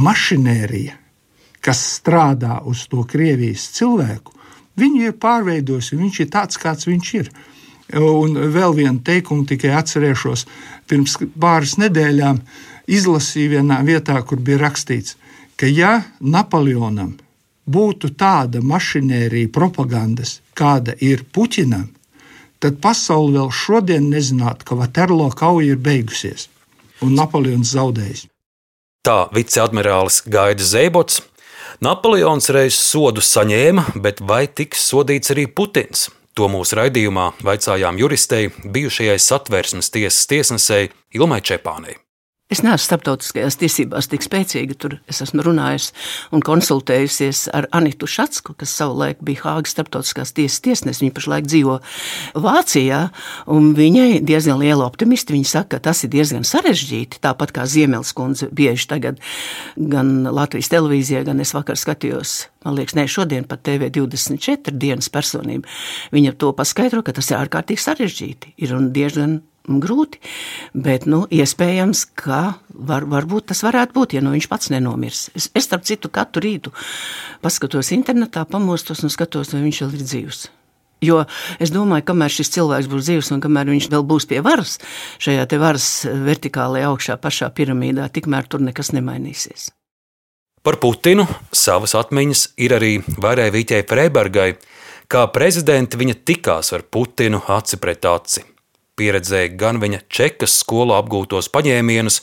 mašinērija, kas strādā uz to Krievijas cilvēku, viņu ir pārveidojusi. Viņš ir tāds, kāds viņš ir. Un vēl vienu teikumu tikai atcerēšos. Pirms pāris nedēļām izlasīju vienā vietā, kur bija rakstīts, ka ja Napoleonam būtu tāda mašinērija propagandas, kāda ir Puķinam, tad pasaule vēl šodien nezinātu, ka Vaterlo kauja ir beigusies un Napoleons zaudējis. Tā viceadmirālis Gaida Zeibots. Napoleons reiz sodu saņēma, bet vai tiks sodīts arī Putins? To mūsu raidījumā vaicājām juristei, bijušajai satversmes tiesas tiesnesei Ilmai Čepānei. Es neesmu starptautiskajās tiesībās tik spēcīga. Tur es esmu runājusi un konsultējusies ar Anitu Šatsku, kas savulaik bija Hāgas starptautiskās tiesas tiesnesis. Viņa pašlaik dzīvo Vācijā, un viņai diezgan liela optimisti. Viņa saka, ka tas ir diezgan sarežģīti. Tāpat kā Ziemeļs kundze bieži tagad gan Latvijas televīzijā, gan es vakar skatījos. Man liekas, ne šodien pat TV24 dienas personība. Viņa to paskaidro, ka tas ir ārkārtīgi sarežģīti. Ir diezgan grūti, bet nu, iespējams, ka var, varbūt tas varētu būt, ja nu viņš pats nenomirs. Es, es starp citu, katru rītu paskatos internetā, pamostos un skatos, vai viņš vēl ir dzīvs. Jo es domāju, kamēr šis cilvēks būs dzīves un kamēr viņš vēl būs pie varas, šajā te varas vertikālajā augšā pašā piramīdā, tikmēr tur nekas nemainīsies. Par Putinu savas atmiņas ir arī Vīķai Freibergai. Kā prezidenti viņa tikās ar Putinu aci pret aci pieredzēja gan viņa čekas skolā apgūtos paņēmienus,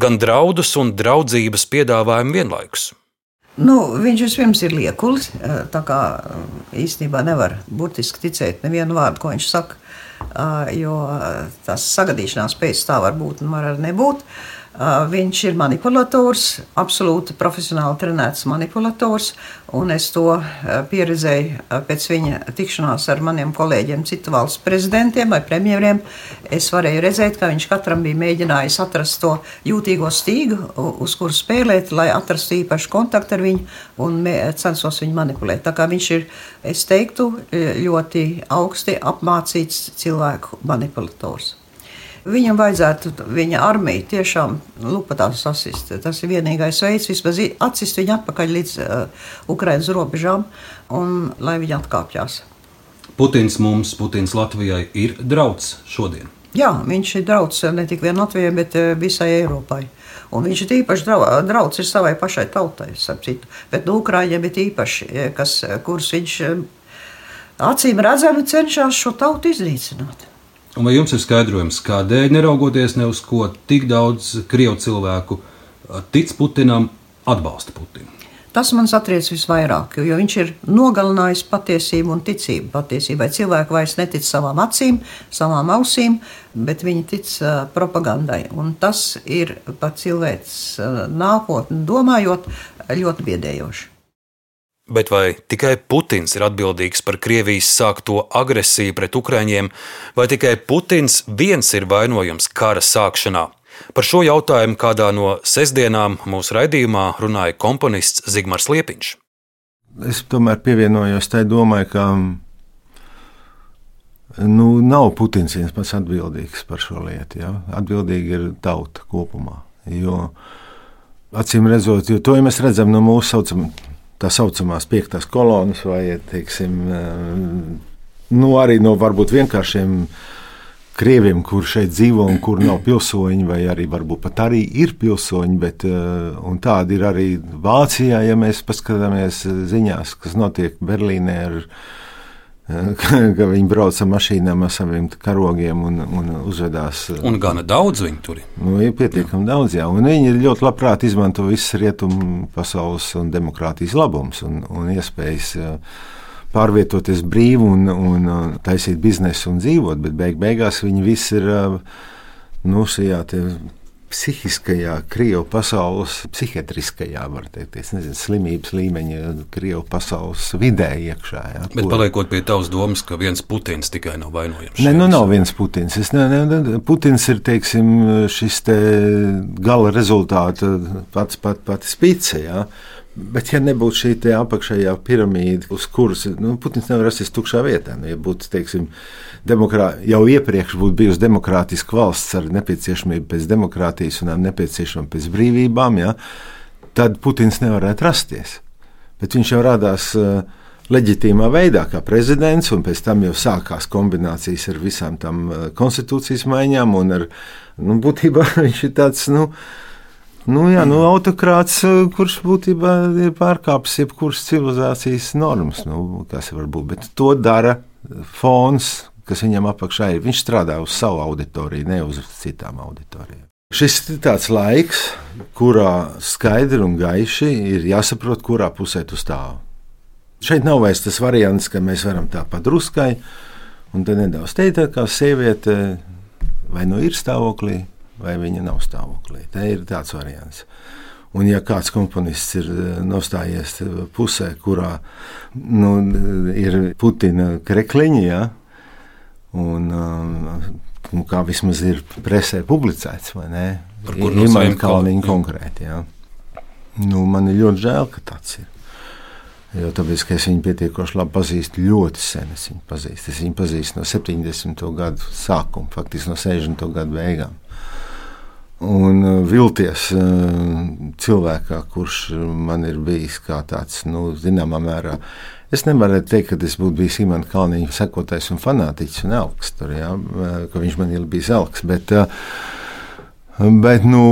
gan draudus un draudzības piedāvājumu vienlaikus. Nu, viņš vispirms ir liekulis. Tā kā īstenībā nevar burtiski ticēt nevienu vārdu, ko viņš saka. Jo tas sagadīšanās pēc tā var būt un var arī nebūt. Uh, viņš ir manipulators, absolūti profesionāli trenēts manipulators, un es to pieredzēju pēc viņa tikšanās ar maniem kolēģiem, citu valstu prezidentiem vai premjeriem. Es varēju redzēt, ka viņš katram bija mēģinājis atrast to jūtīgo stīgu, uz kuru spēlēt, lai atrastu īpašu kontaktu ar viņu un censos viņu manipulēt. Tā kā viņš ir, es teiktu, ļoti augsti apmācīts cilvēku manipulators. Viņam vajadzētu viņa armiju tiešām lupatās sasist. Tas ir vienīgais veids, vismaz atsist viņu atpakaļ līdz uh, Ukraiņas robežām un lai viņi atkāpjas. Putins mums, Putins Latvijai ir drauds šodien. Jā, viņš ir drauds ne tikai Latvijai, bet visai Eiropai. Un viņš ir īpaši draugs savai pašai tautai, bet no Ukrāņiem ir īpaši, kas, kurus viņš acīm redzami cenšas šo tautu iznīcināt. Un vai jums ir skaidrojums, kādēļ, neraugoties ne uz ko, tik daudz krievu cilvēku tic Putinam, atbalsta Putinu? Tas man satriec visvairāk, jo viņš ir nogalinājis patiesību un ticību patiesībai. Cilvēki vairs netic savām acīm, savām ausīm, bet viņi tic uh, propagandai. Un tas ir par cilvēks uh, nākotni domājot ļoti biedējoši. Bet vai tikai Putins ir atbildīgs par Krievijas sākto agresiju pret Ukraiņiem, vai tikai Putins viens ir vainojams kara sākšanā? Par šo jautājumu kādā no sestdienām mūsu raidījumā runāja komponists Zigmārs Liepiņš. Es tomēr pievienojos tai domai, ka nu, nav Putins viens pats atbildīgs par šo lietu. Ja? Atbildīga ir tauta kopumā. Jo, acīm redzot, jo to ja mēs redzam no mūsu saucamā tā saucamās piektās kolonas, vai teiksim, eh, nu, arī no varbūt vienkāršiem krieviem, kur šeit dzīvo un kur nav pilsoņi, vai arī varbūt pat arī ir pilsoņi, bet eh, tādi ir arī Vācijā, ja mēs paskatāmies ziņās, kas notiek Berlīnē ar ka viņi brauc ar mašīnām, ar saviem karogiem un, un uzvedās. Un gana daudz viņi tur ir. Nu, ir pietiekami daudz, jā. Un viņi ļoti labprāt izmanto visas rietumu pasaules un demokrātijas labumus un, un iespējas pārvietoties brīvi un, un taisīt biznesu un dzīvot, bet beig beigās viņi visi ir nu, šajā psihiskajā, krievu pasaules, psihiatriskajā, var teikt, nezinu, slimības līmeņa, krievu pasaules vidē iekšā. Jā, Bet kur... paliekot pie tavas domas, ka viens Putins tikai nav vainojams. Nē, nu nav viens Putins. Es, ne, ne, Putins ir, teiksim, šis te gala rezultāta pats, pats, pats spice, jā. Bet, ja nebūtu šī apakšējā piramīda, uz kuras nu, Putins nevar rasties tukšā vietā, nu, ja būtu teiksim, demokrā, jau iepriekš būtu bijusi demokrātiska valsts ar nepieciešamību pēc demokrātijas un nepieciešamību pēc brīvībām, ja, tad Putins nevarētu rasties. Bet viņš jau radās uh, leģitīmā veidā, kā prezidents, un pēc tam jau sākās kombinācijas ar visām tām uh, konstitūcijas maiņām. Ar, nu, būtībā viņš ir tāds. Nu, Nu, jā, nu, autokrāts, eh, kurš būtībā ir pārkāpis jebkuras civilizācijas normas, nu, kas var būt. Bet to dara fons, kas viņam apakšā ir. Viņš strādā uz savu auditoriju, ne uz citām auditorijām. Šis ir tāds laiks, kurā skaidri un gaiši ir jāsaprot, kurā pusē tu stāv. Šeit nav vairs tas variants, ka mēs varam tā padruskai, un te nedaudz teikt, kā sieviete vai nu ir stāvoklī, vai viņa nav stāvoklī. Tā ir tāds variants. Un, ja kāds komponists ir eh, nostājies pusē, kurā nu, ir Putina krekliņa, ja, un, nu, kā vismaz ir presē publicēts, vai ne? Par kur ir Kalniņa konkrēti. Ja. Nu, man ir ļoti žēl, ka tāds ir. Jo tāpēc, ka es viņu pietiekoši labi pazīstu, ļoti sen es viņu pazīstu. Es viņu pazīstu no 70. gadu sākuma, faktiski no 60. gadu beigām. Un uh, vilties uh, cilvēkā, kurš man ir bijis kā tāds, nu, zināmā mērā, es nevaru teikt, ka es būtu bijis Imants Kalniņa sekotājs un fanātiķis un elks tur, ja, ka viņš man ir bijis elks. Bet, uh, bet nu,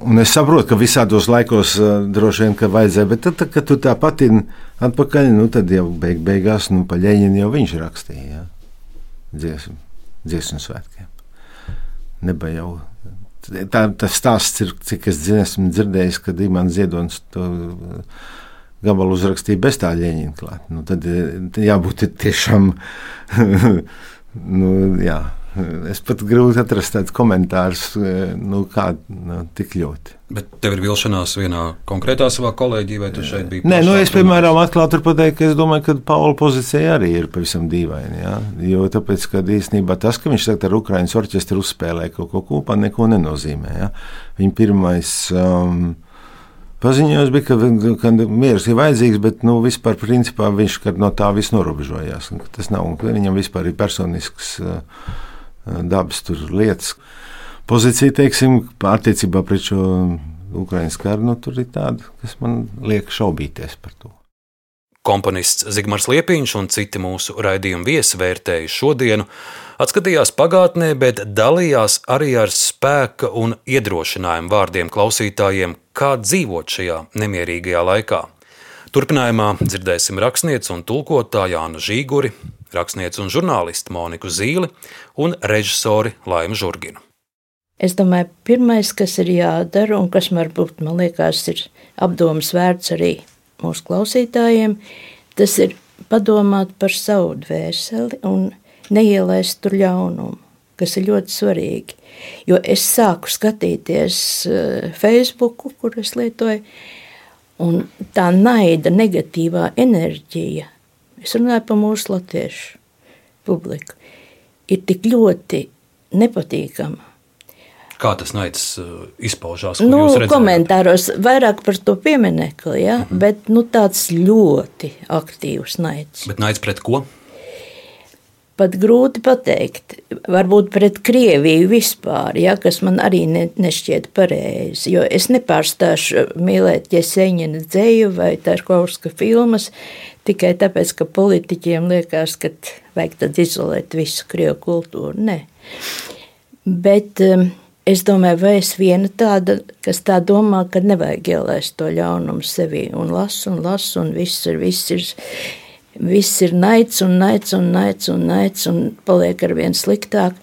Un es saprotu, ka visādos laikos uh, droši vien vajadzēja, bet tad, kad tu tā pati atpakaļ, nu, tad jau beig, beigās nu, pa ļeņinu jau viņš rakstīja ja? dziesmu, dziesmu svētkiem. Neba jau. Tā, tas stāsts ir, cik es esmu dzirdējis, kad Imants Ziedonis to gabalu uzrakstīja bez tā ļeņina klāt. Nu, tad jābūt tiešām, nu, jā. Es pat grūti atrast tādus komentārus, nu, kā nu, tik ļoti. Bet tev ir vilšanās vienā konkrētā savā kolēģijā, vai tu šeit biji? Nē, nu, es, piemēram, atklāti pateicu, ka es domāju, ka Paula pozīcija arī ir pavisam dīvaina. Ja? Jo tāpēc, ka īstenībā tas, ka viņš tagad ar Ukraiņas orķestru uzspēlē kaut ko kopā, neko nenozīmē. Ja? Viņa pirmais. Um, Paziņojums bija, ka, ka miers ir vajadzīgs, bet nu, vispār principā viņš no tā viss norobežojās. Tas nav viņam vispār ir personisks. Uh, dabas lietas. Pozīcija, teiksim, attiecībā pret šo Ukraiņas karu, nu, tur ir tāda, kas man liek šaubīties par to. Komponists Zigmārs Liepiņš un citi mūsu raidījuma viesi vērtēja šodienu, atskatījās pagātnē, bet dalījās arī ar spēka un iedrošinājumu vārdiem klausītājiem, kā dzīvot šajā nemierīgajā laikā. Turpinājumā dzirdēsim rakstnieci un tulkotāju Jānu Žīguri, rakstnieci un žurnālisti Moniku Zīli un režisori Laimu Žurginu. Es domāju, pirmais, kas ir jādara un kas varbūt man liekas, ir apdomas vērts arī mūsu klausītājiem, tas ir padomāt par savu dvēseli un neielaist tur ļaunumu, kas ir ļoti svarīgi. Jo es sāku skatīties eh, Facebook, kur es lietoju, un tā naida, negatīvā enerģija es runāju par mūsu latviešu publiku, ir tik ļoti nepatīkama. Kā tas naids uh, izpaužās? Nu, komentāros vairāk par to pieminekli, ja? mm -hmm. bet nu, tāds ļoti aktīvs naids. Bet naids pret ko? pat grūti pateikt. Varbūt pret Krieviju vispār, ja, kas man arī ne, nešķiet pareizi. Jo es nepārstāšu mīlēt Jeseņina dzēju vai Tarkovska filmas tikai tāpēc, ka politiķiem liekas, ka vajag tad izolēt visu Krievu kultūru. Nē. Bet um, es domāju, vai es viena tāda, kas tā domā, ka nevajag ielaist to ļaunumu sevī un lasu un lasu un viss ir, viss ir viss ir naids un naids un naids un naids un paliek ar vien sliktāk.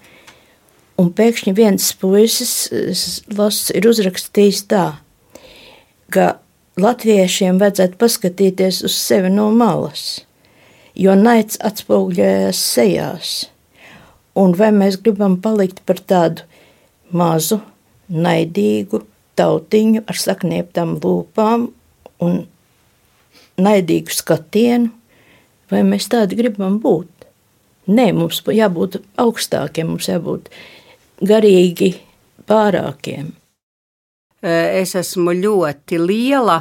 Un pēkšņi viens puisis las, ir uzrakstījis tā, ka latviešiem vajadzētu paskatīties uz sevi no malas, jo naids atspoguļojas sejās. Un vai mēs gribam palikt par tādu mazu, naidīgu tautiņu ar saknieptām lūpām un naidīgu skatienu, Vai mēs tādi gribam būt? Nē, mums jābūt augstākiem, mums jābūt garīgi pārākiem. Es esmu ļoti liela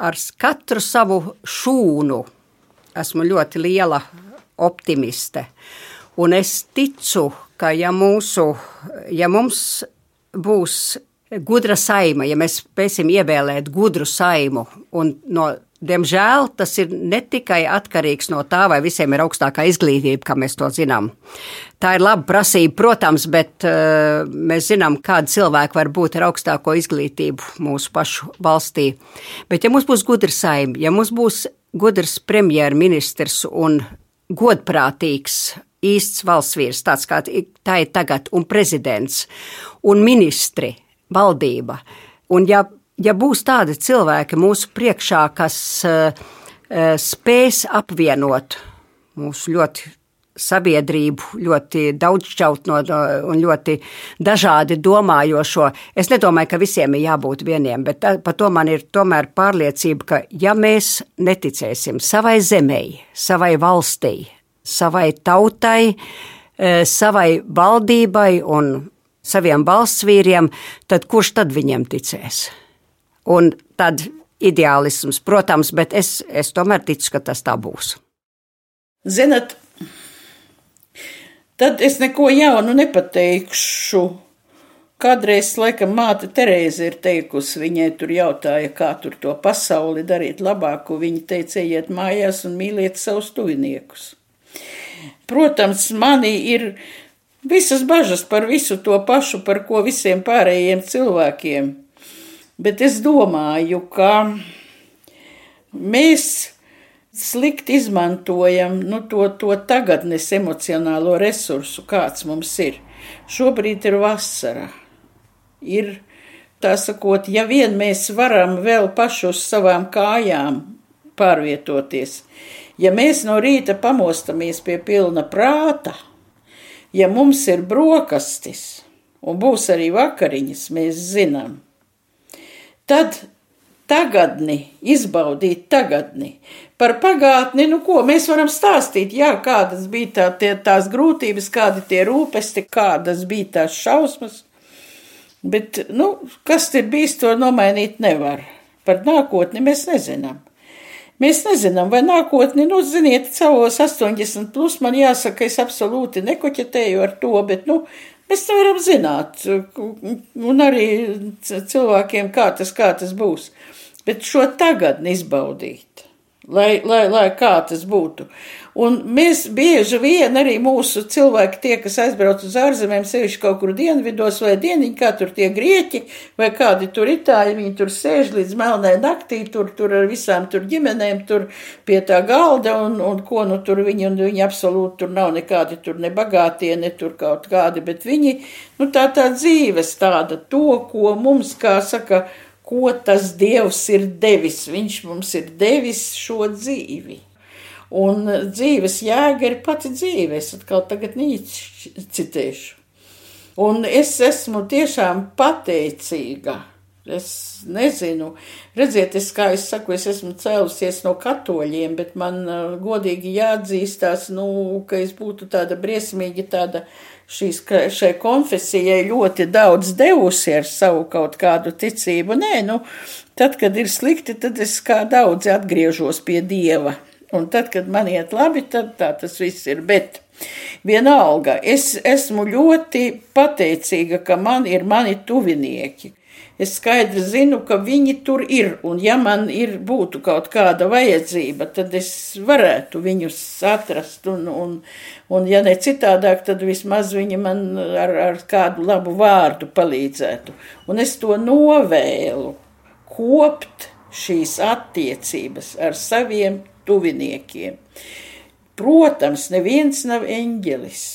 ar katru savu šūnu. Esmu ļoti liela optimiste. Un es ticu, ka ja, mūsu, ja mums būs gudra saima, ja mēs spēsim ievēlēt gudru saimu un no Diemžēl tas ir ne tikai atkarīgs no tā, vai visiem ir augstākā izglītība, kā mēs to zinām. Tā ir laba prasība, protams, bet uh, mēs zinām, kāda cilvēka var būt ar augstāko izglītību mūsu pašu valstī. Bet, ja mums būs gudrs saim, ja mums būs gudrs premjerministrs un godprātīgs īsts valsts vīrs, tāds kā tā ir tagad, un prezidents, un ministri, valdība, un ja ja būs tādi cilvēki mūsu priekšā, kas uh, spēs apvienot mūsu ļoti sabiedrību, ļoti daudzšķautno un ļoti dažādi domājošo. Es nedomāju, ka visiem ir jābūt vieniem, bet par to man ir tomēr pārliecība, ka ja mēs neticēsim savai zemei, savai valstī, savai tautai, eh, savai valdībai un saviem valsts vīriem, tad kurš tad viņiem ticēs? Un tad ideālisms, protams, bet es, es tomēr ticu, ka tas tā būs. Zinat, tad es neko jaunu nepateikšu. Kādreiz, laikam, māte Terēze ir teikusi, viņai tur jautāja, kā tur to pasauli darīt labāku. Viņa teica, ejiet mājās un mīliet savus tuviniekus. Protams, manī ir visas bažas par visu to pašu, par ko visiem pārējiem cilvēkiem. Bet es domāju, ka mēs slikti izmantojam nu, to, to tagadnes emocionālo resursu, kāds mums ir. Šobrīd ir vasara. Ir tā sakot, ja vien mēs varam vēl paši uz savām kājām pārvietoties, ja mēs no rīta pamostamies pie pilna prāta, ja mums ir brokastis un būs arī vakariņas, mēs zinām, tad tagadni, izbaudīt tagadni. Par pagātni, nu ko mēs varam stāstīt, jā, kādas bija tā, tie, tās grūtības, kādi tie rūpesti, kādas bija tās šausmas, bet, nu, kas ir bijis, to nomainīt nevar. Par nākotni mēs nezinām. Mēs nezinām, vai nākotni, nu, ziniet, savos 80 plus man jāsaka, es absolūti nekoķetēju ar to, bet, nu, mēs nevaram zināt, un arī cilvēkiem, kā tas, kā tas būs. Bet šo tagad izbaudīt, lai, lai, lai kā tas būtu. Un mēs bieži vien arī mūsu cilvēki, tie, kas aizbrauc uz ārzemēm, sevišķi kaut kur dienvidos vai dieniņā, kā tur tie grieķi vai kādi tur itāļi, viņi tur sēž līdz melnai naktī, tur, tur ar visām tur ģimenēm, tur pie tā galda un, un ko nu tur viņi, un viņi absolūti tur nav nekādi tur ne bagātie, ne tur kaut kādi, bet viņi, nu tā tā dzīves tāda, to, ko mums, kā saka, ko tas Dievs ir devis, viņš mums ir devis šo dzīvi. Un dzīves jēga ir pati dzīve. Es atkal tagad citēšu. Un es esmu tiešām pateicīga. Es nezinu, redziet, es, kā es saku, es esmu cēlusies no katoļiem, bet man uh, godīgi jāatzīstās, nu, ka es būtu tāda briesmīgi tāda šīs, šai konfesijai ļoti daudz devusi ar savu kaut kādu ticību. Nē, nu, tad, kad ir slikti, tad es kā daudzi atgriežos pie Dieva. Un tad, kad man iet labi, tad tā tas viss ir. Bet vienalga, es esmu ļoti pateicīga, ka man ir mani tuvinieki. Es skaidri zinu, ka viņi tur ir, un ja man ir būtu kaut kāda vajadzība, tad es varētu viņus atrast, un, un, un ja ne citādāk, tad vismaz viņi man ar, ar kādu labu vārdu palīdzētu. Un es to novēlu kopt šīs attiecības ar saviem tuviniekiem. Protams, neviens nav eņģelis,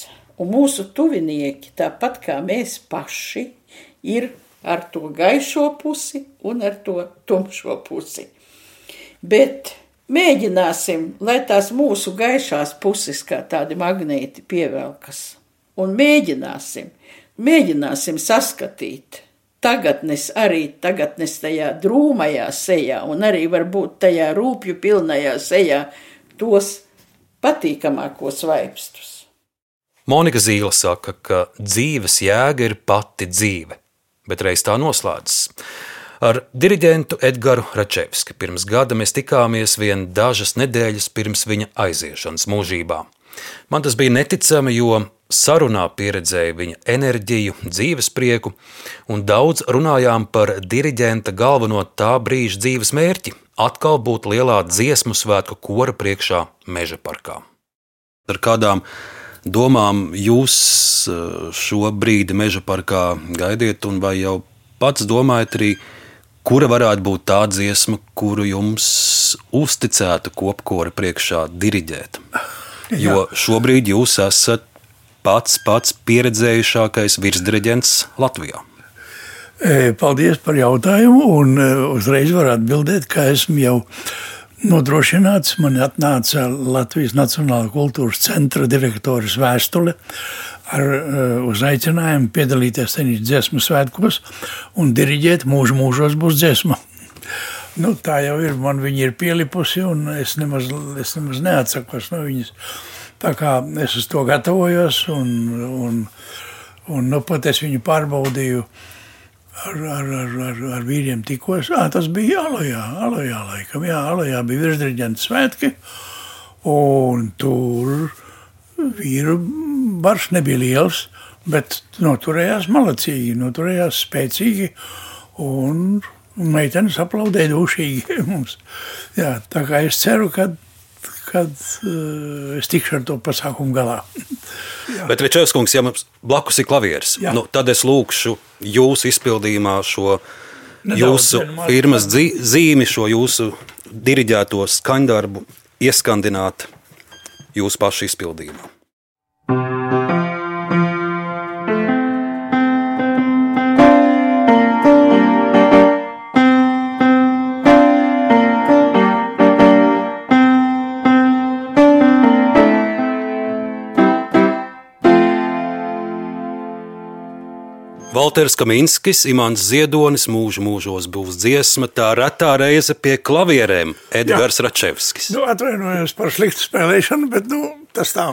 un mūsu tuvinieki, tāpat kā mēs paši, ir ar to gaišo pusi un ar to tumšo pusi. Bet mēģināsim, lai tās mūsu gaišās puses kā tādi magnēti pievelkas, un mēģināsim, mēģināsim saskatīt tagadnes, arī tagadnes tajā drūmajā sejā, un arī varbūt tajā rūpju pilnajā sejā tos patīkamākos vaipstus. Monika Zīle saka, ka dzīves jēga ir pati dzīve, bet reiz tā noslēdzas. Ar diriģentu Edgars Račevski pirms gada mēs tikāmies vien dažas nedēļas pirms viņa aiziešanas mūžībā. Man tas bija neticami, jo sarunā pieredzēju viņa enerģiju, dzīves prieku, un daudz runājām par diriģenta galveno tā brīža dzīves mērķi - atkal būt lielā dziesmu svētku kora priekšā Meža parkā. Ar kādām domām jūs eh, šo brīdi Meža parkā gaidiet, un vai jau pats domājat arī, kura varētu būt tā dziesma, kuru jums uzticētu kopkora priekšā diriģēt? Jo šobrīd jūs esat pats pats pieredzējušākais virsdireģents Latvijā? E, paldies par jautājumu, un e, uzreiz varu atbildēt, ka esmu jau nodrošināts. Man atnāca Latvijas Nacionālā kultūras centra direktoras vēstule ar uh, uzaicinājumu piedalīties tenīs dziesmu svētkos un diriģēt mūžu mūžos būs dziesma. Nu, tā jau ir. Man viņa ir pielipusi, un es nemaz, es nemaz neatsakos no viņas. Tā kā es uz to gatavojos, un, un, un nu, pat es viņu pārbaudīju ar, ar, ar, ar, ar vīriem tikos. À, tas bija Alajā, Alajā laikam. Jā, Alajā bija virsdirigenta svētki, un tur vīru bars nebija liels, bet noturējās malacīgi, noturējās spēcīgi, Un meitenes aplaudēja dušīgi mums. Jā, tā kā es ceru, ka kad uh, es tikšu ar to pasākumu galā. Bet, Večevskungs, ja mums blakus ir klavieris, Jā. nu, tad es lūkšu jūsu izpildījumā šo Nedaudz, jūsu firmas zīmi, šo jūsu diriģēto skaņdarbu ieskandināt jūsu pašu izpildījumā. Valters Kaminskis, Imants Ziedonis, mūžu mūžos būs dziesma, tā retā reize pie klavierēm Edgars Jā. Račevskis. Nu, atvainojos par sliktu spēlēšanu, bet nu, tas, tā,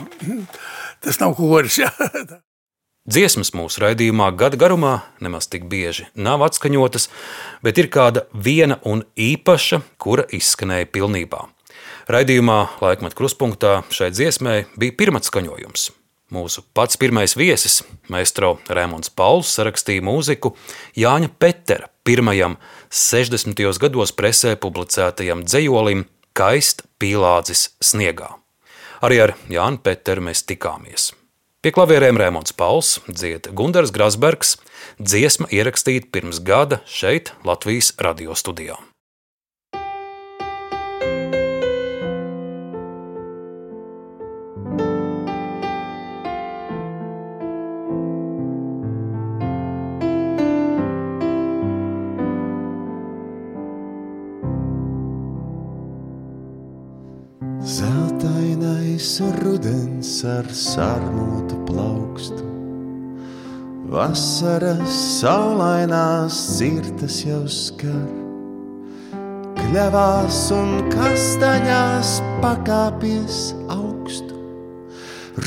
tas nav koris. Dziesmas mūsu raidījumā gada garumā nemaz tik bieži nav atskaņotas, bet ir kāda viena un īpaša, kura izskanēja pilnībā. Raidījumā Laikmat kruspunktā šai dziesmai bija pirmats skaņojums. Mūsu pats pirmais viesis, maestro Rēmons Pauls, sarakstīja mūziku Jāņa Petera pirmajam 60. gados presē publicētajam dzējolim Kaist pīlādzis sniegā. Arī ar Jānu Peteru mēs tikāmies. Pie klavierēm Rēmons Pauls, dzied Gundars Grasbergs, dziesma ierakstīta pirms gada šeit Latvijas radio studijā. Ar sarmotu plaukstu. Vasaras saulainās cirtas jau skar, kļavās un kastaņās pakāpies augstu,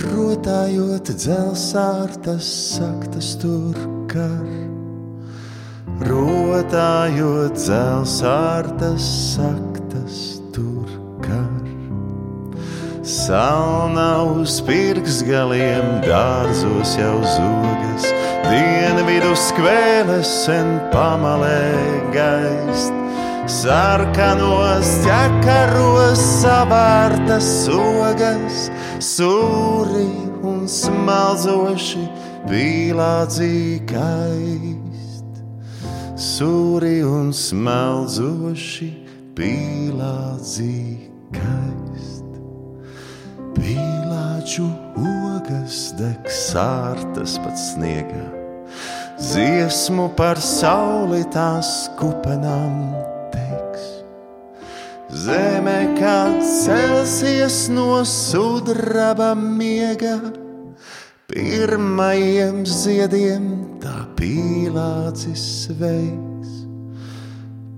rotājot dzelsārtas saktas tur kar. Rotājot dzelsārtas saktas Salna uz pirksgaliem, dārzos jau zogas, dienvidu skvēles sen pamalē gaist. Sarkanos ķekaros savārtas sogas, sūri un smalzoši pīlādzī kaist. Sūri un smalzoši pīlādzī kaist. Pīlāču ogas deg sārtas pat sniegā, dziesmu par sauli tās kupenām teiks. Zeme kā celsies no sudraba miega, pirmajiem ziediem tā pīlācis veiks.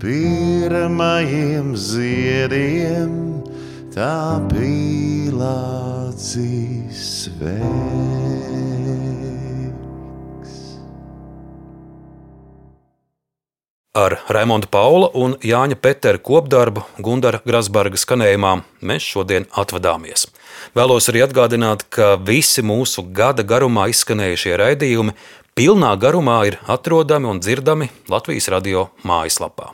Pirmajiem ziediem tā pīlādzīs sveiks. Ar Raimonda Paula un Jāņa Petera kopdarbu Gundara Grasbarga skanējumā mēs šodien atvadāmies. Vēlos arī atgādināt, ka visi mūsu gada garumā izskanējušie raidījumi pilnā garumā ir atrodami un dzirdami Latvijas radio mājaslapā.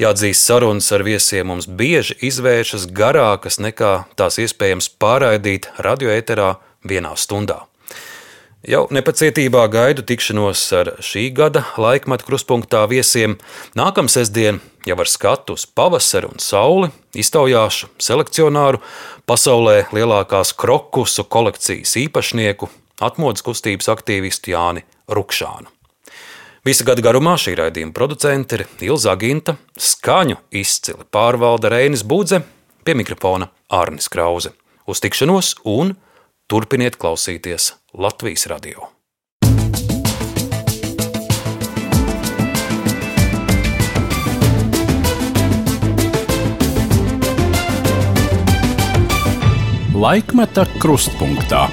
Jāatzīst, sarunas ar viesiem mums bieži izvēršas garākas nekā tās iespējams pārraidīt radioēterā vienā stundā. Jau nepacietībā gaidu tikšanos ar šī gada laikmeta kruspunktā viesiem. Nākamā sestdiena jau ar skatu uz pavasari un sauli iztaujāšu selekcionāru pasaulē lielākās krokusu kolekcijas īpašnieku, atmodas kustības aktīvistu Jāni Rukšānu. Visu gadu garumā šī raidījuma producente ir Ilza Ginta, skaņu izcili pārvalda Reinis Būdze, pie mikrofona Arnis Krause. Uz tikšanos un turpiniet klausīties Latvijas radio! Laikmeta krustpunktā.